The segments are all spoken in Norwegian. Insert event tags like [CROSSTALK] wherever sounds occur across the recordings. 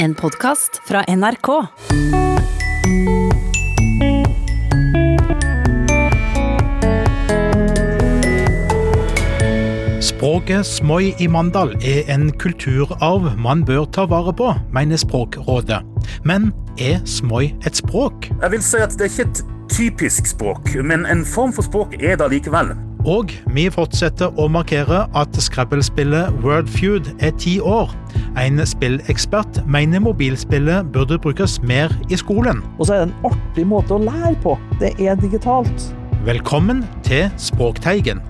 En podkast fra NRK. Språket smoi i Mandal er en kulturarv man bør ta vare på, mener Språkrådet. Men er smoi et språk? Jeg vil si at det er ikke et typisk språk, men en form for språk er det likevel. Og vi fortsetter å markere at Scrabble-spillet Wordfeud er ti år. En spillekspert mener mobilspillet burde brukes mer i skolen. Og så er det en artig måte å lære på. Det er digitalt. Velkommen til Språkteigen.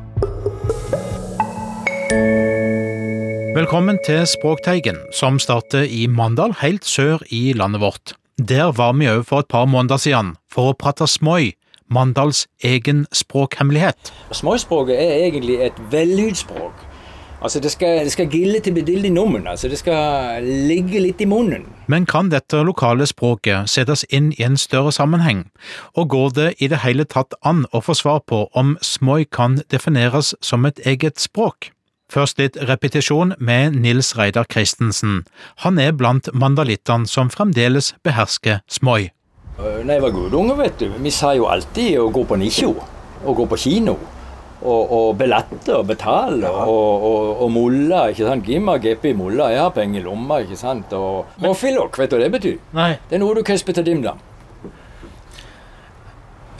Velkommen til Språkteigen, som starter i Mandal, helt sør i landet vårt. Der var vi òg for et par måneder siden, for å prate smoi, Mandals egen språkhemmelighet. Småspråket er egentlig et vellydspråk. Altså det skal, det skal gille til bedildig nummen, altså det skal ligge litt i munnen. Men kan dette lokale språket settes inn i en større sammenheng, og går det i det hele tatt an å få svar på om smoi kan defineres som et eget språk? Først litt repetisjon med Nils Reidar Christensen. Han er blant mandalittene som fremdeles behersker smoi. Øh, Når jeg var guttunge, vet du, vi sa jo alltid å gå på nisjo, Å gå på kino. Og, og belatte og betale og, og, og mulla, ikke sant. Gimma, geppi mulla, jeg har penger i lomma, ikke sant. Og hoffilok, vet du hva det betyr? Nei, Det er noe du kesper til dimdam.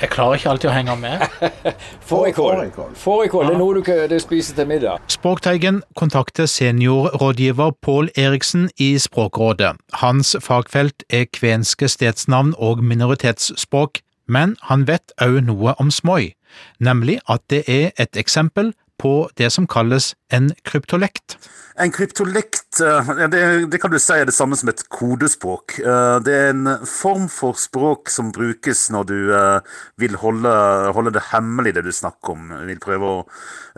Jeg klarer ikke alltid å henge med. [LAUGHS] Fårikål. Fårikål, det er noe du, kan- du spiser til middag. Språkteigen kontakter seniorrådgiver Pål Eriksen i Språkrådet. Hans fagfelt er kvenske stedsnavn og minoritetsspråk, men han vet òg noe om smoi, nemlig at det er et eksempel på det som kalles en kryptolekt. En kryptolekt eh, det, det kan du si er det samme som et kodespråk. Eh, Det er en form for språk som brukes når du eh, vil holde, holde det hemmelig, det du snakker om. Vil prøve å,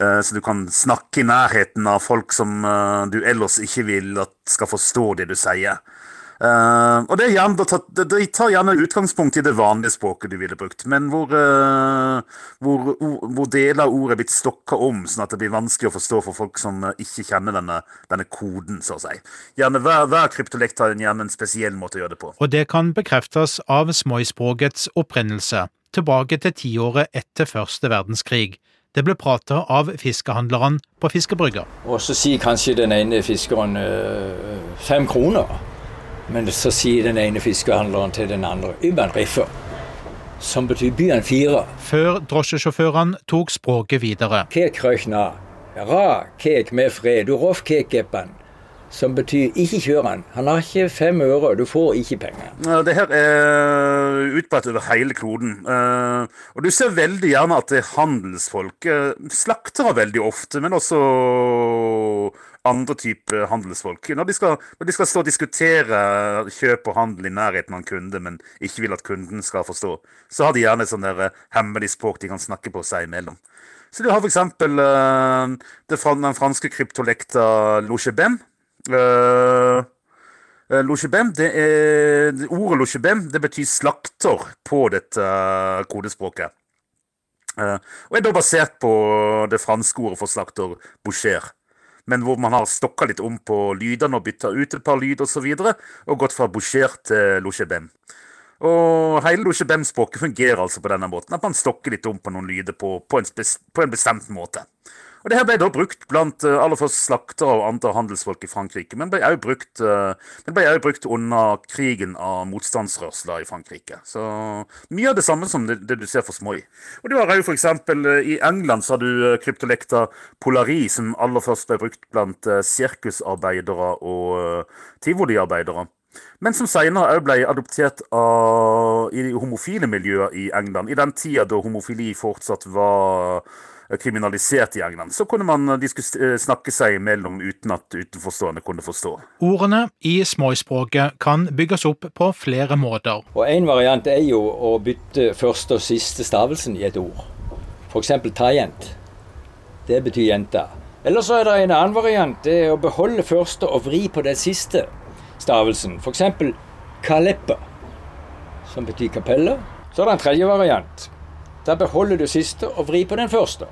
Så du kan snakke i nærheten av folk som du ellers ikke vil at skal forstå det du sier. Eh, og det er gjerne, De tar gjerne utgangspunkt i det vanlige språket du ville brukt, men hvor, uh, hvor, hvor deler av ordet er blitt stokka om, sånn at det blir vanskelig å forstå for folk som eh, ikke kjenner denne, denne koden, så å si. Gjerne Hver, hver kryptolekt har gjerne en spesiell måte å gjøre det på. Og det kan bekreftes av smoispråkets opprinnelse, tilbake til tiåret etter første verdenskrig. Det ble pratet av fiskehandlerne på fiskebrygga. Og så sier kanskje den ene fiskeren øh, fem kroner. Men så sier den ene fiskehandleren til den andre Yban Riffer, som betyr byen fire. Før drosjesjåførene tok språket videre. Kek røkna, ra kek med fred, du roff kekepan. Som betyr ikke kjør han. Han har ikke fem øre, du får ikke penger. Det her er utbredt over hele kloden. Eh, Og du ser veldig gjerne at det er handelsfolk. eh, Slaktere veldig ofte, men også andre type handelsfolk. Når de, skal, når de skal stå og diskutere kjøp og handel i nærheten av en kunde, men ikke vil at kunden skal forstå, så har de gjerne sånn der eh, hemmelig språk de kan snakke på seg imellom. Så du har for eksempel eh, den franske kryptolekta lochebem. Uh, Eh, Lochebem, det er, Ordet lochebem det betyr slakter på dette kodespråket. Uh, og er da basert på det franske ordet for slakter, boucher. Men hvor man har stokka litt om på lydene og bytta ut et par lyd osv. Og, så videre, og gått fra boucher til lochebem. Og hele lochebem-språket fungerer altså på denne måten. At man stokker litt om på noen lyder på, på, en, på en bestemt måte. Og det her ble da brukt blant uh, aller først slaktere og andre handelsfolk i Frankrike, men ble også brukt, uh, det ble også brukt under krigen av motstandsrørsler i Frankrike. Så mye av det samme som det, det du ser for smoi. Og du har òg eksempel eh, i England så har du eh, kryptolekta polari, som aller først ble brukt blant sirkusarbeidere og tivoliarbeidere. Men som senere også ble adoptert av, i homofile miljøer i England. I den tida da homofili fortsatt var kriminalisert i England, så kunne man eh, snakke seg imellom uten at utenforstående kunne forstå. Ordene i småspråket kan bygges opp på flere måter. Og en variant er jo å bytte første og siste stavelsen i et ord. F.eks. tajent. Det betyr jente. Eller så er det en annen variant. Det er å beholde første og vri på den siste stavelsen. F.eks. kaleppe, som betyr kapelle. Så er det en tredje variant. Da beholder du siste og vri på den første.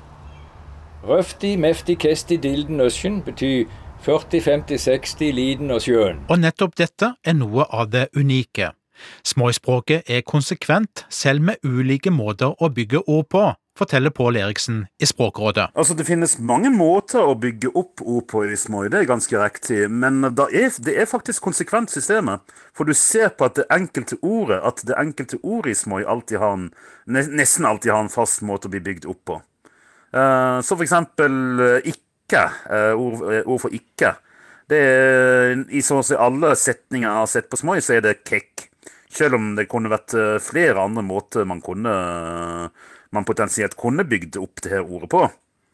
Røfti, mefti, kesti, dilden, øsken betyr 40, 50, 60, liden og sjøen. Og nettopp dette er noe av det unike. Småspråket er konsekvent, selv med ulike måter å bygge ord på, forteller Pål Eriksen i Språkrådet. Altså, Det finnes mange måter å bygge opp ord på i Smøy, det er ganske riktig. Men er, det er faktisk konsekvent systemet. For du ser på at det enkelte ordet at det enkelte ordet i Smøy alltid har en, nesten alltid har en fast måte å bli bygd opp på. Uh, så for eksempel uh, ikke. Uh, ord, ord, for ikke. Det er, I så å si alle setninger jeg har sett på Smoi, så er det kekk. Selv om det kunne vært flere andre måter man kunne man potensielt kunne bygd opp det her ordet på.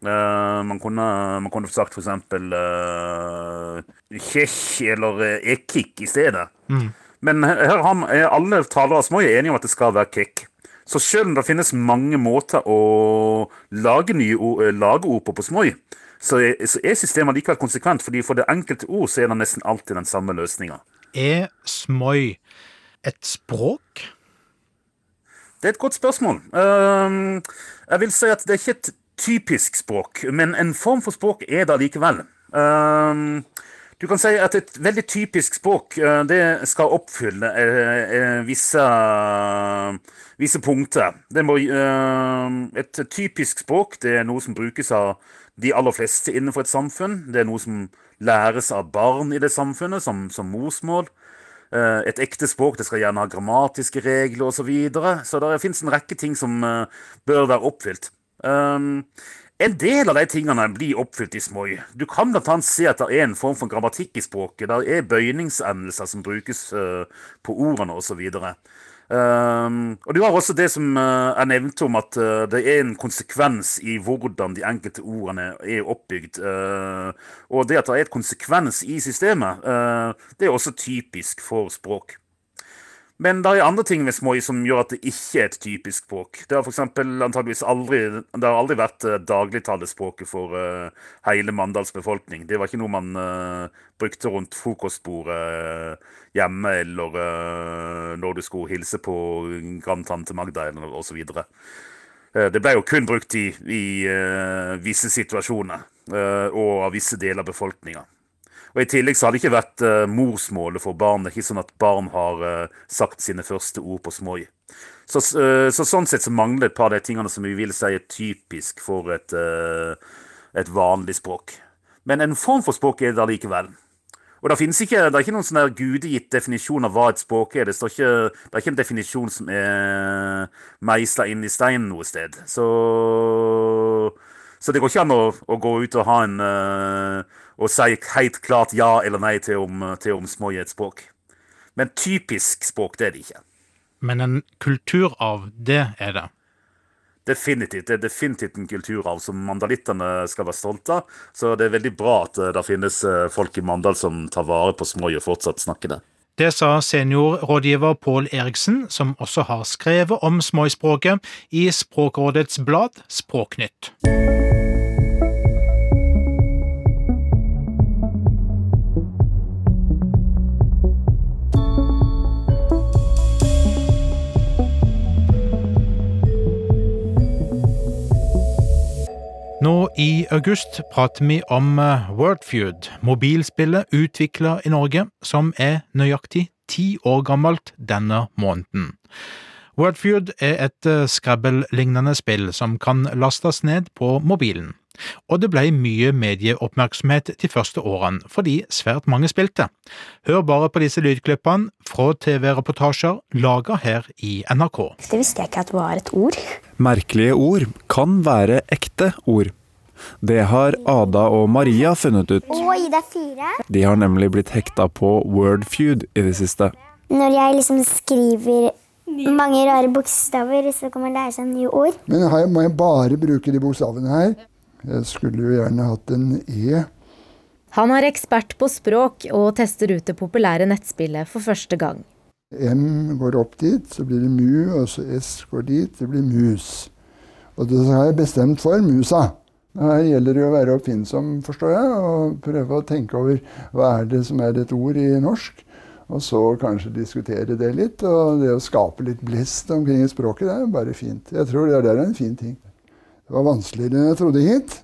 Uh, man, kunne, man kunne sagt for eksempel kjekk eller ekik i stedet. Mm. Men her har alle talere av Smoi enige om at det skal være kekk. Så selv om det finnes mange måter å lage nye ord, lage ord på på Smoi, så er, så er systemet likevel konsekvent. fordi for det enkelte ord så er det nesten alltid den samme løsninga. Er Smoi et språk? Det er et godt spørsmål. Uh, jeg vil si at det er ikke et typisk språk, men en form for språk er det likevel. Uh, du kan si at et veldig typisk språk uh, det skal oppfylle uh, visse, visse, punkter. Må, et typisk språk det er noe som brukes av de aller fleste innenfor et samfunn. Det er noe som læres av barn i det samfunnet som, som morsmål. Eh, et ekte språk det skal gjerne ha grammatiske regler osv. Så, videre. så det fins en rekke ting som eh, bør være oppfylt. En del av de tingene blir oppfylt i Smoi. Du kan bl.a. se at det er en form for grammatikk i språket. Det er bøyningsendelser som brukes uh, på ordene osv. Um, og du har også det som uh, jeg nevnte om at uh, det er en konsekvens i hvordan de enkelte ordene er oppbygd. Uh, og det at det er et konsekvens i systemet, det er også typisk for språk. Men det er andre ting med Smoi som gjør at det ikke er et typisk språk. Det har for antageligvis aldri, det har aldri vært uh, dagligtalespråket for uh, hele Mandals befolkning. Det var ikke noe man uh, brukte rundt frokostbordet hjemme eller når du skulle hilse på grandtante Magda eller osv. Det ble jo kun brukt i, i visse situasjoner og av visse deler av befolkninga. Og I tillegg så har det ikke vært uh, morsmålet for barn. Det er ikke sånn at barn har uh, sagt sine første ord på småi. Så, uh, så, sånn sett så mangler et par av de tingene som vi vil si er typisk for et, et vanlig språk. Men en form for språk er det likevel. Og det, ikke, det er ikke noen sånn gudegitt definisjon av hva et språk er. Det, ikke, det er ikke en definisjon som er meisla inn i steinen noe sted. Så, så det går ikke an å, å gå ut og ha en uh, og si helt klart ja eller nei til om, til om små i et språk. Men typisk språk, det er det ikke. Men en kulturarv, det er det? Definitivt. Det er definitivt en kulturarv som mandalittene skal være stolte av. Så det er veldig bra at eh, det finnes eh, folk i Mandal som tar vare på Smoi og fortsatt snakker det. Det sa seniorrådgiver Pål Eriksen, som også har skrevet om Smoi-språket i Språkrådets blad Språknytt. Nå i august prater vi om eh, Wordfeud, mobilspillet utvikla i Norge, som er nøyaktig ti år gammelt denne måneden. Wordfeud er et eh, Scrabble-lignende spill som kan lastes ned på mobilen. Og det ble mye medieoppmerksomhet de første årene, fordi svært mange spilte. Hør bare på disse lydklippene fra TV-reportasjer laga her i NRK. Det visste jeg ikke at var et ord. Merkelige ord kan være ekte ord. Det har Ada og Maria funnet ut. Oi, det er fire. De har nemlig blitt hekta på Wordfeud i det siste. Når jeg liksom skriver mange rare bokstaver, så kan man lære seg nye ord. Men her må jeg bare bruke de bokstavene her. Jeg skulle jo gjerne hatt en E. Han er ekspert på språk og tester ut det populære nettspillet for første gang. M går opp dit, så blir det mu, og så S går dit, det blir mus. Og det har jeg bestemt for musa. Her gjelder det å være oppfinnsom, forstår jeg, og prøve å tenke over hva er det som er et ord i norsk. Og så kanskje diskutere det litt. Og det å skape litt blest omkring språket, det er bare fint. Jeg tror det er en fin ting. Det var vanskeligere enn jeg trodde hit.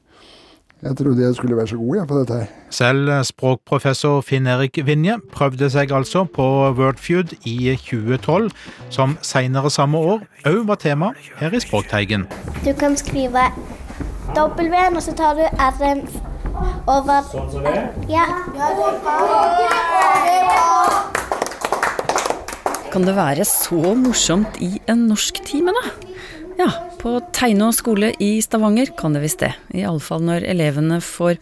Jeg trodde jeg skulle være så god jeg, på dette her. Selv språkprofessor Finn-Erik Vinje prøvde seg altså på Wordfeud i 2012, som senere samme år òg var tema her i Språkteigen. Du kan skrive W-en, og så tar du R-en over Sånn som det? Ja. Kan det være så morsomt i en norsktime, da? Ja, på Teinå skole i Stavanger kan det visst det. Iallfall når elevene får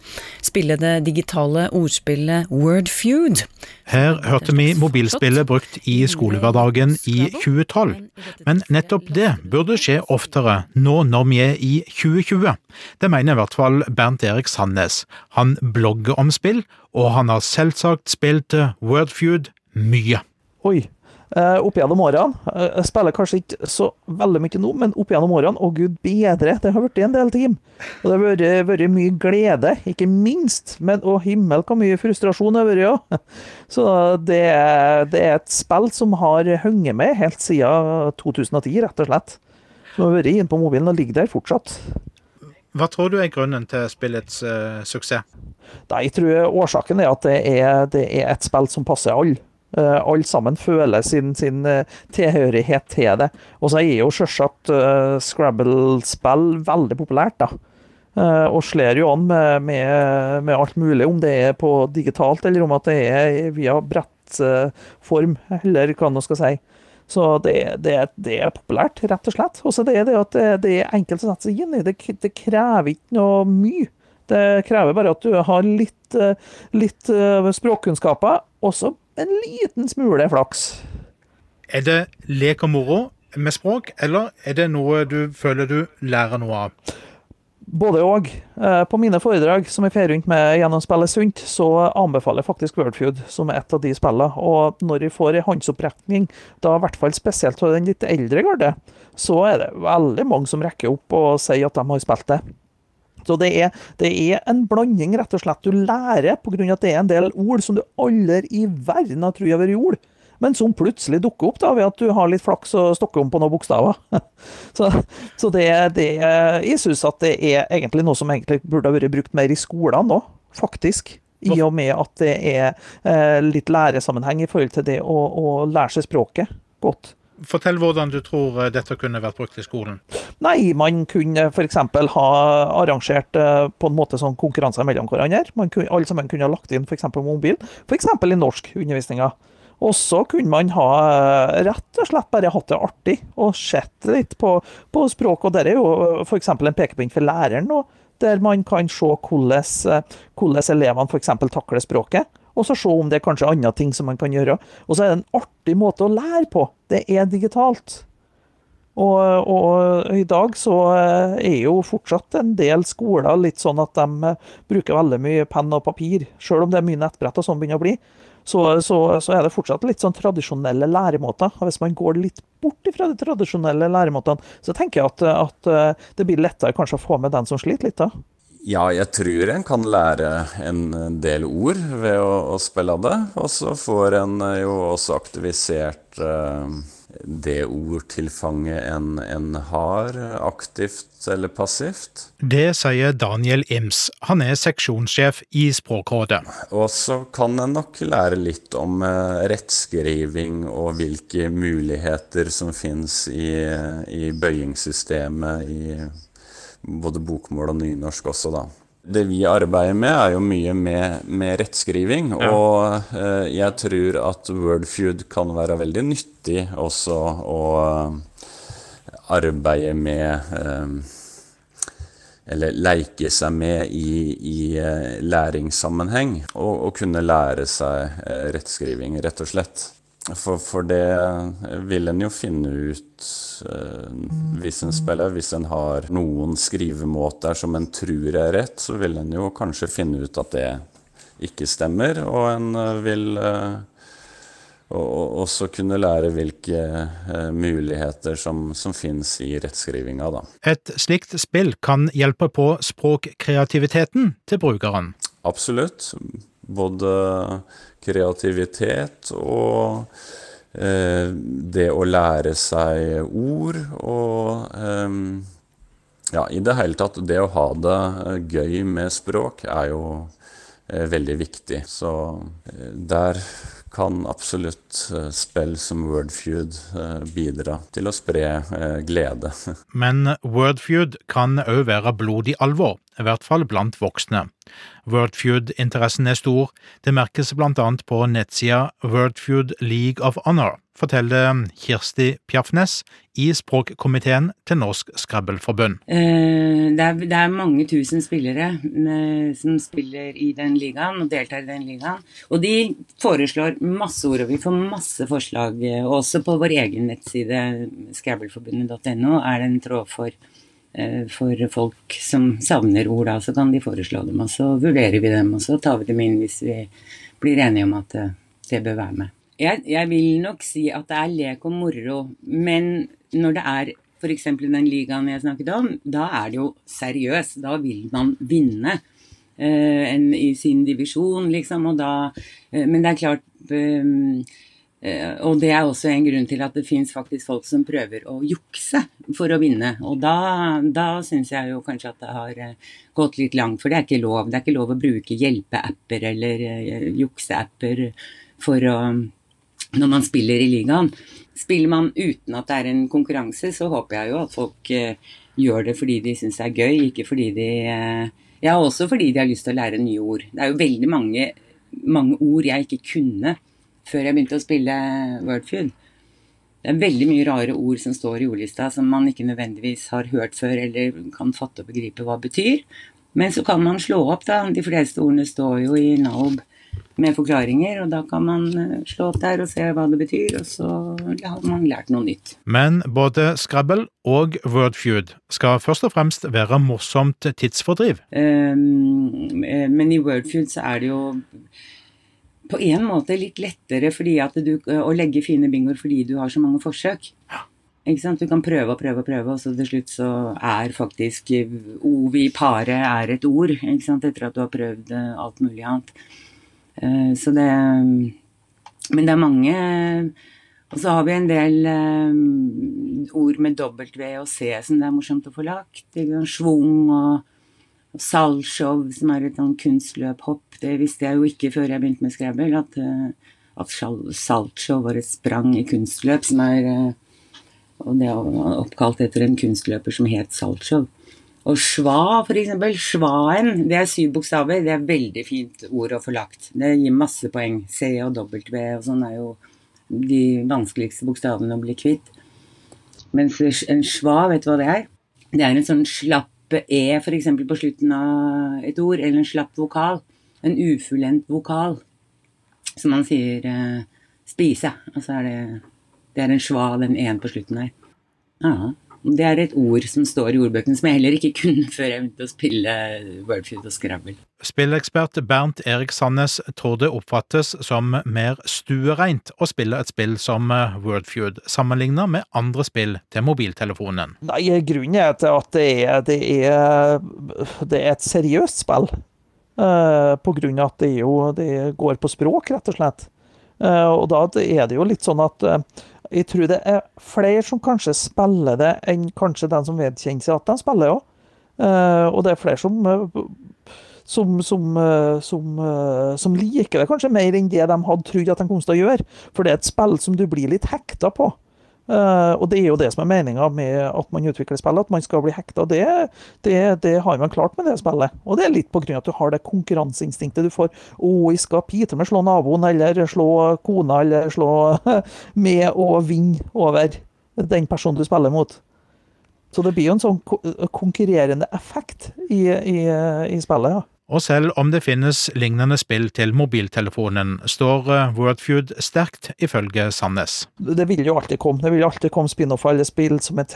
spille det digitale ordspillet Wordfeud. Her hørte vi mobilspillet brukt i skolehverdagen i 2012, men nettopp det burde skje oftere nå når vi er i 2020. Det mener i hvert fall Bernt Erik Sandnes. Han blogger om spill, og han har selvsagt spilt Wordfeud mye. Oi. Uh, opp gjennom årene. Uh, jeg spiller kanskje ikke så veldig mye nå, men opp gjennom årene, å gud bedre, det har blitt en del team. Og det har vært mye glede, ikke minst. Men å himmel hvor mye frustrasjon det har vært, òg. [LAUGHS] Så det, det, er et spill som har hengt med helt siden 2010, rett og slett. Som har vært inne på mobilen og ligger der fortsatt. Hva tror du er grunnen til spillets uh, suksess? Nei, jeg tror årsaken er at det er, det er et spill som passer alle. Uh, alle sammen føler sin, sin uh, tilhørighet til det. Og så er jo selvsagt uh, Scrabble-spill veldig populært, da. og slår jo an med, med, med, alt mulig, om det er på digitalt eller om at det er via brettform, eller hva man skal si. Så det, det, det, er populært, rett og slett. Og så det er det at det, er enkelt å sette seg inn i. Det, det krever ikke noe mye. Det krever bare at du har litt, litt språkkunnskaper, også en liten smule flaks. Er det lek og moro med språk, eller er det noe du føler du lærer noe av? Både òg. På mine foredrag som jeg får rundt med gjennom spillet Sunt, så anbefaler jeg faktisk Wordfeud som et av de spillene. Og når jeg får en håndsopprekning, da i hvert fall spesielt av den litt eldre garde, så er det veldig mange som rekker opp og sier at de har spilt det. Så det er, det er, en blanding, rett og slett. Du lærer pga. at det er en del ord som du aldri i verden har trodd har vært ord, men som plutselig dukker opp da, ved at du har litt flaks og stokker om på noen bokstaver. [LAUGHS] så, så det, det, Jeg syns at det er egentlig noe som egentlig burde ha vært brukt mer i skolene òg, faktisk. I og med at det er eh, litt læresammenheng i forhold til det å, å lære seg språket godt. Fortell hvordan du tror eh, dette kunne vært brukt i skolen. Nei, man kunne f.eks. ha arrangert eh, på en måte sånn konkurranser mellom hverandre. Man kunne, alle sammen kunne ha lagt inn f.eks. mobil, f.eks. i norskundervisninga. Og så kunne man ha eh, rett og slett bare hatt det artig og sett litt på, på språk. Og det er jo f.eks. en pekepinn for læreren nå, der man kan se hvordan, hvordan elevene f.eks. takler språket og så se om det er kanskje andre ting som man kan gjøre. Og så er det en artig måte å lære på. Det er digitalt. Og, og, i dag så eh, er jo fortsatt en del skoler litt sånn at de eh, bruker veldig mye penn og papir. Selv om det er mye nettbrett og sånn begynner å bli, så, så, så, er det fortsatt litt sånn tradisjonelle læremåter. Hvis man går litt bort fra de tradisjonelle læremåtene, så tenker jeg at, at eh, det blir lettere kanskje å få med den som sliter litt. da. Ja, jeg tror en kan lære en del ord ved å, å spille det. Og så får en jo også aktivisert uh, det ordtilfanget en, en, har, aktivt eller passivt. Det sier Daniel Ims. Han er seksjonssjef i Språkrådet. Og så kan en nok lære litt om uh, rettskriving og hvilke muligheter som finnes i, i bøyingssystemet. i både bokmål og nynorsk også, da. Det vi arbeider med, er jo mye med, med rettskriving. Ja. Og eh, jeg tror at Wordfeud kan være veldig nyttig også å eh, arbeide med eh, Eller leike seg med i, i eh, læringssammenheng. Og, og, kunne lære seg eh, rettskriving, rett og slett. For, for, det vil en jo finne ut eh, hvis en spiller. Hvis en har noen skrivemåter som en tror er rett, så vil en jo kanskje finne ut at det ikke stemmer. Og en uh, vil uh, også kunne lære hvilke muligheter som, som finnes i rettskrivinga. Da. Et slikt spill kan hjelpe på språkkreativiteten til brukeren? Absolutt. Både kreativitet og eh, det å lære seg ord og eh, ja, i det hele tatt, det å ha det gøy med språk er jo veldig viktig. Så der kan absolutt spill som Wordfeud bidra til å spre glede. [LAUGHS] Men Wordfeud kan òg være blodig alvor, i hvert fall blant voksne. Wordfeud-interessen er stor, det merkes blant annet på nettsida Wordfeud League of Honor, forteller Kirsti Pjaffnes i språkkomiteen til Norsk Skrabbelforbund. Det det, det, er mange tusen spillere med, som spiller i den ligaen og deltar i den ligaen. Og de foreslår masse ord, og vi får masse forslag. Også på vår egen nettside, skrabbelforbundet.no, er det en tråd for Eh, for folk som savner ord, da, så kan de foreslå dem. Og så vurderer vi dem, og så tar vi dem inn hvis vi blir enige om at eh, det bør være med. Jeg, jeg vil nok si at det er lek og moro, men når det er f.eks. den ligaen jeg snakket om, da er det jo seriøst. Da vil man vinne eh, en, i sin divisjon, liksom. Og da, eh, men det er klart eh, Eh, og det er også en grunn til at det fins faktisk folk som prøver å jukse for å vinne. Og da, da syns jeg jo kanskje at det har eh, gått litt langt, for det er ikke lov. Det er ikke lov å bruke hjelpeapper eller uh, jukseapper for å når man spiller i ligaen. Spiller man uten at det er en konkurranse, så håper jeg jo at folk gjør det fordi de syns det er gøy, ikke fordi de Ja, også fordi de har lyst til å lære nye ord. Det er jo veldig mange, mange ord jeg ikke kunne før jeg begynte å spille Wordfeud. Det er veldig mye rare ord som står i ordlista som man ikke nødvendigvis har hørt før eller kan fatte og begripe hva betyr. Men så kan man slå opp, da. De fleste ordene står jo i Naob med forklaringer, og da kan man eh, slå opp der og se hva det betyr, og så har man lært noe nytt. Men både Scrabble og Wordfeud skal først og fremst være morsomt tidsfordriv. Um, men i Wordfeud så er det jo på en måte litt lettere du, å legge fine bingoer fordi du har så mange forsøk. Du kan prøve og prøve og prøve, og så til slutt så er faktisk ov i paret er et ord. Etter at du har prøvd eh, alt mulig annet. Eh, så det Men det er mange Og så har vi en del eh, ord med W og C som det er morsomt å få lagt. Schwung og Salgshow, som er et sånn kunstløphopp. Det visste jeg jo ikke før jeg begynte med Scrabble, at, eh, at saltshow var et sprang i kunstløp, som er eh, Og det er oppkalt etter en kunstløper som het Saltsjov. Og schwa, for eksempel. Schwaen, det er syv bokstaver. Det er veldig fint ord å få lagt. Det gir masse poeng. C og W og sånn er jo de vanskeligste bokstavene å bli kvitt. Mens en schwa, vet du hva det er? Det er en sånn slapp e f.eks. på slutten av et ord, eller en slapp vokal. En ufullendt vokal. Som man sier eh, spise. Altså er det Det er en schwa, den ene på slutten her. Ja. Det er et ord som står i ordbøkene som jeg heller ikke [LAUGHS] kunne før jeg begynte å spille Wordfeud og Scrabble. Spillekspert Bernt Erik Sandnes tror det oppfattes som mer stuereint å spille et spill som Wordfeud, sammenlignet med andre spill til mobiltelefonen. Nei, Grunnen er til at det er, det er, det er et seriøst spill. Uh, på grunn av at det, jo, det går på språk, rett og slett. Uh, og da er det jo litt sånn at uh, jeg tror det er flere som kanskje spiller det, enn kanskje den som vedkjenner seg at de spiller òg. Uh, og det er flere som, uh, som, som, uh, som, som, liker det kanskje mer enn det de hadde trodd at de kom til å gjøre. For det er et spill som du blir litt hekta på. Uh, og det er jo det som er meninga med at man utvikler spillet, at man skal bli hekta. Det, det, det, har man klart med det spillet. Og det er litt pga. at du har det konkurranseinstinktet du får. Å, jeg skal pite med slå naboen, eller slå kona, eller slå [LAUGHS] med å vinne over den personen du spiller mot. Så det blir jo en sånn konkurrerende effekt i, i, i spillet. ja. Og selv om det finnes lignende spill til mobiltelefonen, står eh, Wordfeud sterkt, ifølge Sandnes. Det vil jo alltid komme. Det vil alltid komme spin-off alle spill som er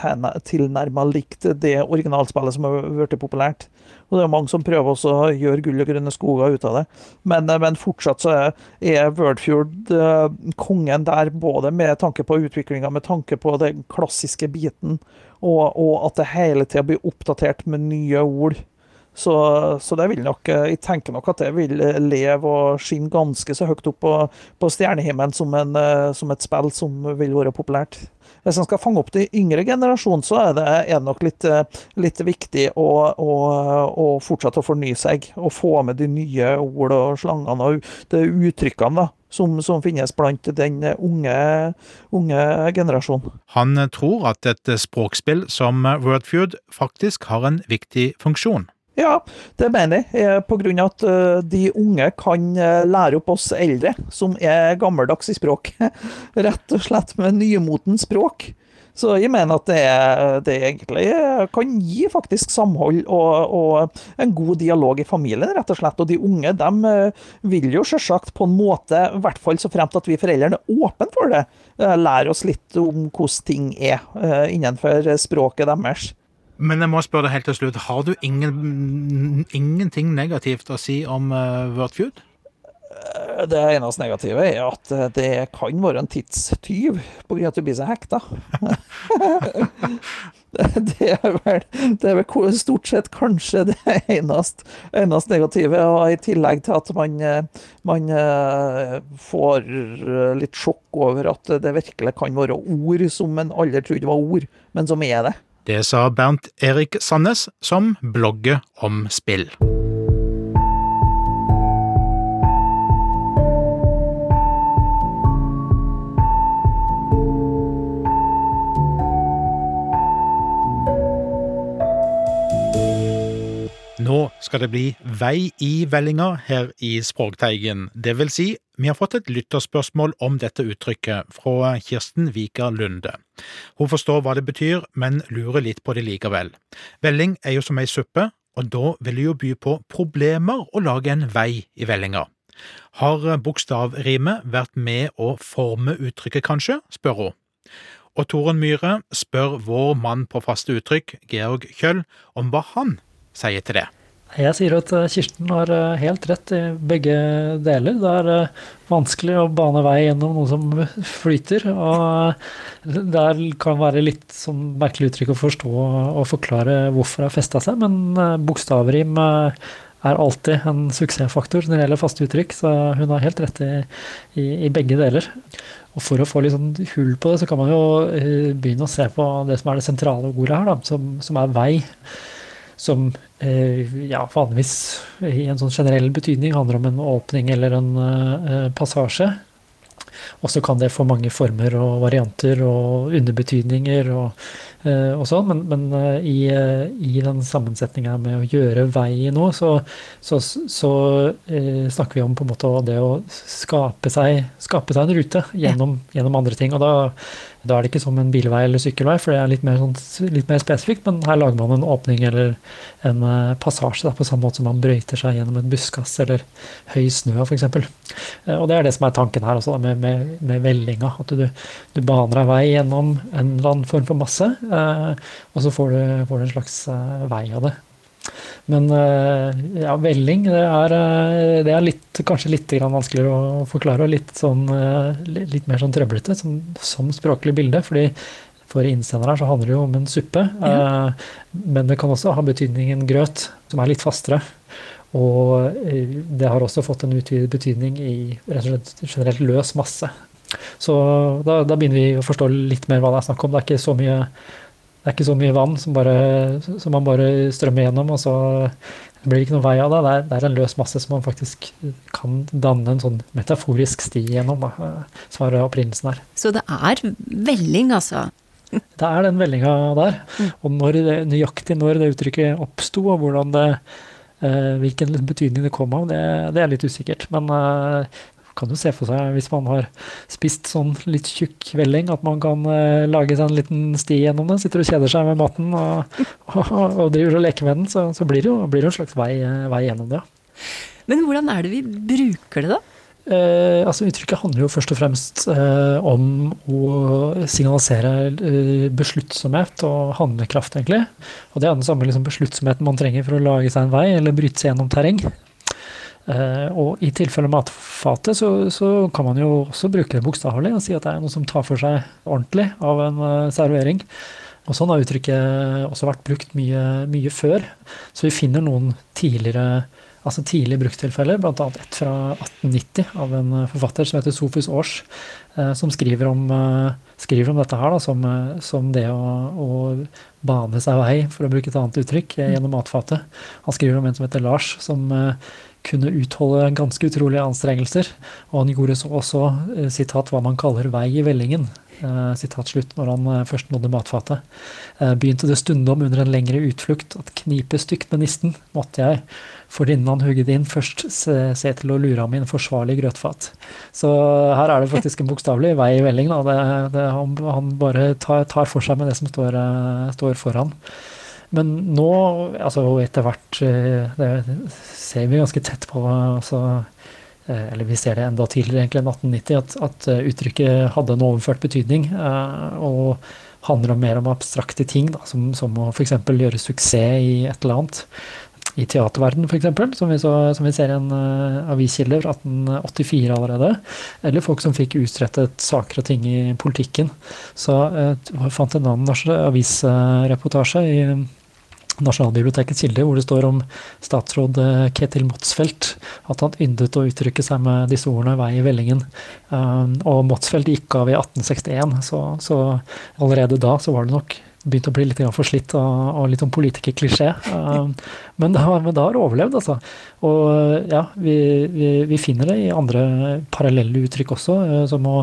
tilnærma likt det originalspillet som har blitt populært. Og det er mange som prøver å gjøre gull og grønne skoger ut av det. Men, eh, men fortsatt så er, Wordfeud uh, kongen der, både med tanke på utviklinga, med tanke på den klassiske biten, og, og at det hele tida blir oppdatert med nye ord Så, så, det vil nok, eh, jeg tenker nok at det vil eh, leve og skinne ganske så høyt opp på, på stjernehimmelen som, en, eh, som, et spill som vil være populært. Hvis man skal fange opp de yngre generasjonen, så er det, er nok litt, litt viktig å, å, å, fortsette å fornye seg. Og få med de nye ord og slangene og de uttrykkene da, som, som, finnes blant den unge, unge generasjonen. Han tror at et språkspill som Wordfeud faktisk har en viktig funksjon. Ja, det mener jeg. Pga. grunn av at eh, de unge kan eh, lære opp oss eldre, som er gammeldags i språk. [LAUGHS] Rett og slett med nymotens språk. Så jeg mener at det, det egentlig kan gi faktisk samhold og, og, en god dialog i familien, rett og slett. Og de unge de vil jo selvsagt på en måte, i hvert fall så fremt at vi foreldrene er åpne for det, lære oss litt om hvordan ting er innenfor språket deres. Men jeg må spørre deg helt til slutt, har du ingen, ingenting negativt å si om uh, Wordfeud? Eh, det eneste negative er at eh, det kan være en tidstyv pga. at du blir så hekta. [LAUGHS] det, er vel, det er vel stort sett kanskje det eneste, eneste negative. Og i tillegg til at man, man, får litt sjokk over at det virkelig kan være ord som en aldri trodde var ord, men som er det. Det sa Bernt Erik Sandnes, som blogger om spill. Nå skal det bli vei i vellinga her i Språkteigen. Det vil si, vi har fått et lytterspørsmål om dette uttrykket fra Kirsten Viker Lunde. Hun forstår hva det betyr, men lurer litt på det likevel. Velling er jo som ei suppe, og da vil det jo by på problemer å lage en vei i vellinga. Har bokstavrimet vært med å forme uttrykket, kanskje, spør hun. Og Toren Myhre spør vår mann på faste uttrykk, Georg Kjøll, om hva han sier til det? Jeg sier at eh, Kirsten har eh, helt rett i begge deler. Det er eh, vanskelig å bane vei gjennom noe som [LAUGHS] flyter. Og det kan være litt sånn merkelig uttrykk å forstå og forklare hvorfor det har festa seg, men bokstavrim er alltid en suksessfaktor når det gjelder faste uttrykk, så hun har helt rett i, i, i begge deler. Og For å få litt sånn hull på det, så kan man jo begynne å se på det som er det sentrale ordet her, da, som, som er vei som eh, ja, vanligvis i en sånn generell betydning handler om en åpning eller en uh, passasje. Og så kan det få mange former og varianter og underbetydninger og, uh, og sånn, men, men uh, i, i, den sammensetninga med å gjøre vei noe, så, så, så snakker vi om på en måte det å skape seg, skape seg en rute gjennom, gjennom andre ting. Og da da er det ikke som en bilvei eller sykkelvei, for det er litt mer, sånn, litt mer spesifikt. Men her lager man en åpning eller en passasje, da, på samme måte som man brøyter seg gjennom et buskas eller høy snø f.eks. Eh, og det er det som er tanken her også, med, med, med vellinga. At du, du, baner deg vei gjennom en eller annen form for masse, uh, og så får du, får du en slags vei av det. Men eh, ja, velling det er, eh, det er litt, kanskje litt vanskeligere å forklare, og litt, sånn, eh, litt mer sånn trøblete som, som, språklig bilde. fordi for innsender her så handler det jo om en suppe, ja. men det kan også ha betydningen grøt, som er litt fastere. Og det har også fått en utvidet betydning i rett og slett generelt løs masse. Så da, da, begynner vi å forstå litt mer hva det er snakk om. Det er ikke så mye det ikke så mye vann som, bare, som man bare strømmer gjennom, og så blir det ikke noen vei av det. Det er, det er en løs masse som man faktisk kan danne en sånn metaforisk sti gjennom, da, som er opprinnelsen her. Så det er velling, altså? [LAUGHS] Det er den vellinga der. Mm. Og når det, nøyaktig når det uttrykket oppsto, og hvordan det, eh, hvilken betydning det kom av, det, det er litt usikkert. Men eh, kan jo se for seg, hvis man har spist sånn litt tjukk velling, at man kan uh, lage seg en liten sti gjennom det. Sitter og kjeder seg med maten [LAUGHS] og, og, og driver og leker med den, så, så blir det jo blir det en slags vei, vei gjennom det. Men hvordan er det vi bruker det, da? Eh, altså Uttrykket handler jo først og fremst eh, om å signalisere eh, besluttsomhet og handlekraft, egentlig. Og det er den samme liksom, besluttsomheten man trenger for å lage seg en vei eller bryte seg gjennom terreng. Uh, og i tilfelle matfatet, så, så, kan man jo også bruke det bokstavelig og si at det er noe som tar for seg ordentlig av en uh, servering. Og sånn har uttrykket også vært brukt mye, mye før. Så vi finner noen tidligere altså tidlige brukstilfeller, bl.a. et fra 1890 av en forfatter som heter Sofus Aars, som skriver om, skriver om dette her da, som, som det å, å, bane seg vei, for å bruke et annet uttrykk, gjennom matfatet. Han skriver om en som heter Lars, som kunne utholde ganske utrolige anstrengelser. Og han gjorde så også sitat, hva man kaller vei i vellingen. Sitat slutt, når han først nådde matfatet. Begynte det stundom under en lengre utflukt at knipe stygt med nisten, måtte jeg, for innen han hugget inn, først se, til å lure ham i en forsvarlig grøtfat. Så her er det faktisk en bokstavelig vei i velling. Det, det, han, han, bare tar, tar, for seg med det som står, står foran. Men nå, altså etter hvert Det ser vi ganske tett på. altså eller vi ser det enda tidligere, egentlig, enn 1890, at, at, uttrykket hadde en overført betydning. Og handler mer om abstrakte ting, da, som, som å f.eks. gjøre suksess i et eller annet. I teaterverdenen, f.eks., som, som vi ser i en uh, aviskilde fra 1884 allerede. Eller folk som fikk utrettet saker og ting i politikken. Så jeg fant en annen avisreportasje i Nasjonalbibliotekets kilde, hvor det står om statsråd Ketil Motsfeldt at han yndet å uttrykke seg med disse ordene 'vei i vellingen'. Og Motsfeldt gikk av i 1861, så, så, allerede da så var det nok begynt å bli litt forslitt og, og litt sånn politikerklisjé. [LAUGHS] Um, men, da har, men det har overlevd, altså. Og ja, vi, vi, vi finner det i andre parallelle uttrykk også, som å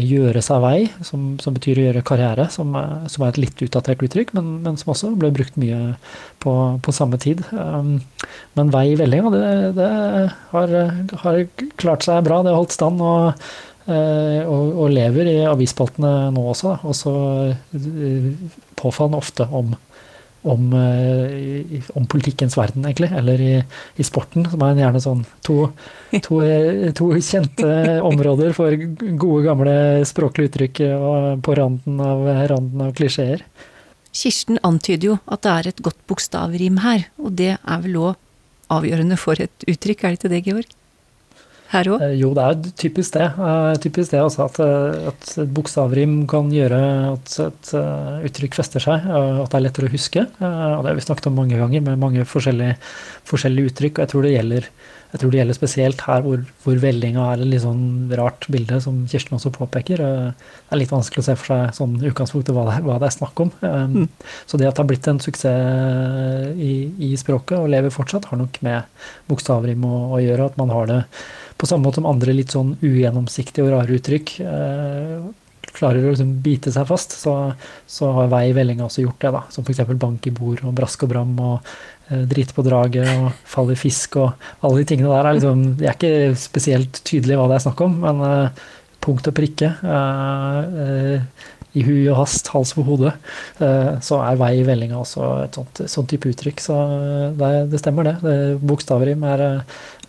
gjøre seg vei, som, som, betyr å gjøre karriere, som, som, er et litt utdatert uttrykk, men, men, som også ble brukt mye på, på samme tid. Men vei i vellinga, det, det har, har, klart seg bra, det har holdt stand. og, og, og lever i avisspaltene nå også, og så påfallende ofte om om, om, politikkens verden, egentlig. Eller i, i, sporten, som er gjerne sånn to, to, to, kjente [LAUGHS] områder for gode, gamle språklige uttrykk på randen av, randen av klisjeer. Kirsten antyder jo at det er et godt bokstavrim her, og det er vel òg avgjørende for et uttrykk, er det ikke det, Georg? Her òg? Jo, det er typisk det. Typisk det også at, at et bokstavrim kan gjøre at et uttrykk fester seg, at det er lettere å huske. Og det har vi snakket om mange ganger, med mange forskjellige, forskjellige uttrykk. Og jeg tror det gjelder, tror det gjelder spesielt her hvor, hvor, vellinga er et litt sånn rart bilde, som Kirsten også påpeker. Det er litt vanskelig å se for seg sånn utgangspunktet hva det, er, hva det er snakk om. Mm. Så det at det har blitt en suksess i, i språket, og lever fortsatt, har nok med bokstavrim å, å gjøre. At man har det på samme måte som andre litt sånn ugjennomsiktige og rare uttrykk eh, klarer å liksom bite seg fast, så, så har vei vellinga også gjort det. da, Som f.eks. bank i bord og brask og bram og eh, drit på draget og fall i fisk og alle de tingene der. er liksom, Det er ikke spesielt tydelig hva det er snakk om, men eh, punkt og prikke. Eh, eh, i hui og hast, hals på hodet, eh, så er vei i vellinga også et sånt, sånt type uttrykk. Så det, det stemmer, det. det Bokstavrim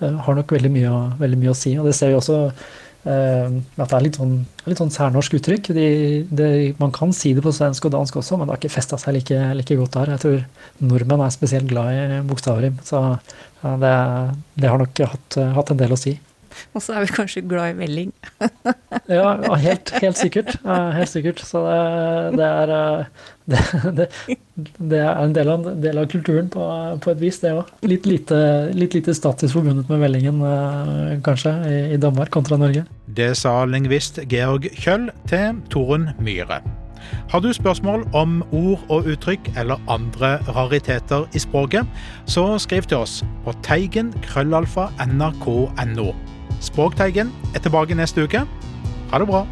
Eh, har nok veldig mye, veldig mye, å si. Og det ser vi også at det er litt sånn, litt sånn særnorsk uttrykk. De, de, man kan si det på svensk og dansk også, men det har ikke festa seg like, like, godt der. Jeg tror nordmenn er spesielt glad i bokstavrim, så det, det, har nok hatt, hatt en del å si. Og så er vi kanskje glad i velling. ja, helt, helt, sikkert. Helt sikkert. Så det, det er det, det, det, er en del av, del av kulturen på, på, et vis, det òg. Litt, litt, lite status forbundet med vellingen, eh, kanskje, i, i Danmark kontra Norge. Det sa lingvist Georg Kjøll til Torunn Myhre. Har du spørsmål om ord og uttrykk eller andre rariteter i språket, så skriv til oss på teigen krøllalfa nrk.no. Språkteigen er tilbake neste uke. Ha det bra.